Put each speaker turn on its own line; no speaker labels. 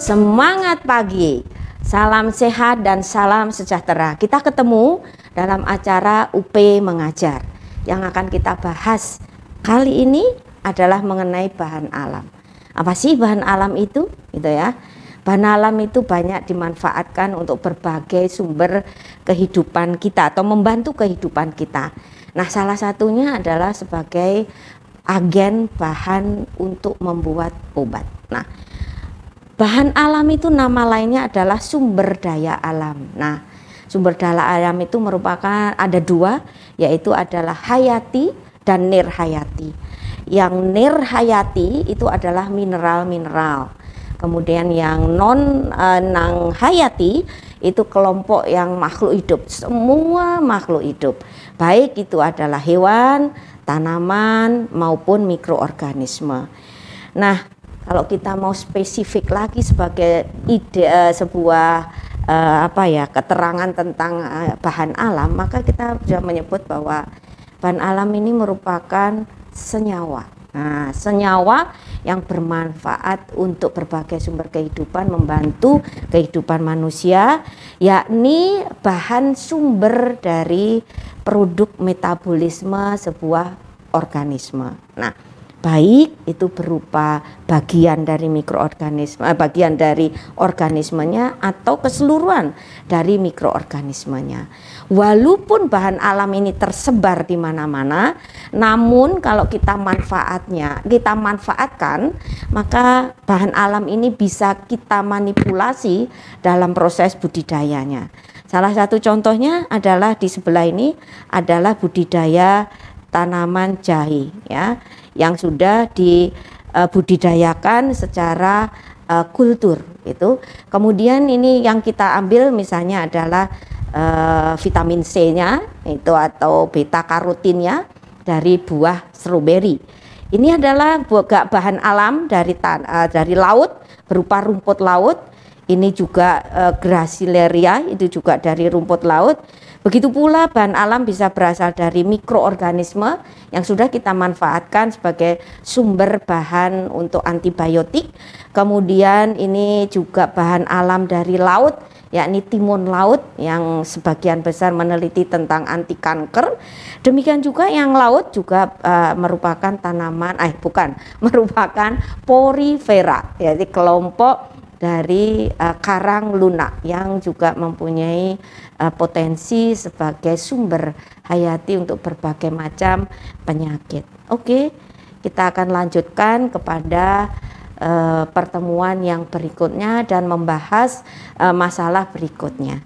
Semangat pagi, salam sehat dan salam sejahtera. Kita ketemu dalam acara UP Mengajar. Yang akan kita bahas kali ini adalah mengenai bahan alam. Apa sih bahan alam itu? Gitu ya. Bahan alam itu banyak dimanfaatkan untuk berbagai sumber kehidupan kita atau membantu kehidupan kita. Nah, salah satunya adalah sebagai agen bahan untuk membuat obat. Nah, Bahan alam itu nama lainnya adalah sumber daya alam. Nah, sumber daya alam itu merupakan ada dua, yaitu adalah hayati dan nirhayati. Yang nirhayati itu adalah mineral-mineral. Kemudian yang non e, nang hayati itu kelompok yang makhluk hidup, semua makhluk hidup. Baik itu adalah hewan, tanaman maupun mikroorganisme. Nah, kalau kita mau spesifik lagi sebagai ide uh, sebuah uh, apa ya keterangan tentang uh, bahan alam maka kita sudah menyebut bahwa bahan alam ini merupakan senyawa. Nah senyawa yang bermanfaat untuk berbagai sumber kehidupan membantu kehidupan manusia yakni bahan sumber dari produk metabolisme sebuah organisme. Nah baik itu berupa bagian dari mikroorganisme, eh, bagian dari organismenya atau keseluruhan dari mikroorganismenya. Walaupun bahan alam ini tersebar di mana-mana, namun kalau kita manfaatnya, kita manfaatkan, maka bahan alam ini bisa kita manipulasi dalam proses budidayanya. Salah satu contohnya adalah di sebelah ini adalah budidaya tanaman jahe ya yang sudah dibudidayakan secara uh, kultur itu. Kemudian ini yang kita ambil misalnya adalah uh, vitamin C-nya itu atau beta karotinnya dari buah stroberi. Ini adalah bahan alam dari tan uh, dari laut berupa rumput laut. Ini juga uh, Gracilaria itu juga dari rumput laut Begitu pula bahan alam bisa berasal dari mikroorganisme yang sudah kita manfaatkan sebagai sumber bahan untuk antibiotik. Kemudian ini juga bahan alam dari laut yakni timun laut yang sebagian besar meneliti tentang anti kanker. Demikian juga yang laut juga uh, merupakan tanaman eh bukan, merupakan porifera yaitu kelompok dari uh, karang lunak yang juga mempunyai uh, potensi sebagai sumber hayati untuk berbagai macam penyakit. Oke, kita akan lanjutkan kepada uh, pertemuan yang berikutnya dan membahas uh, masalah berikutnya.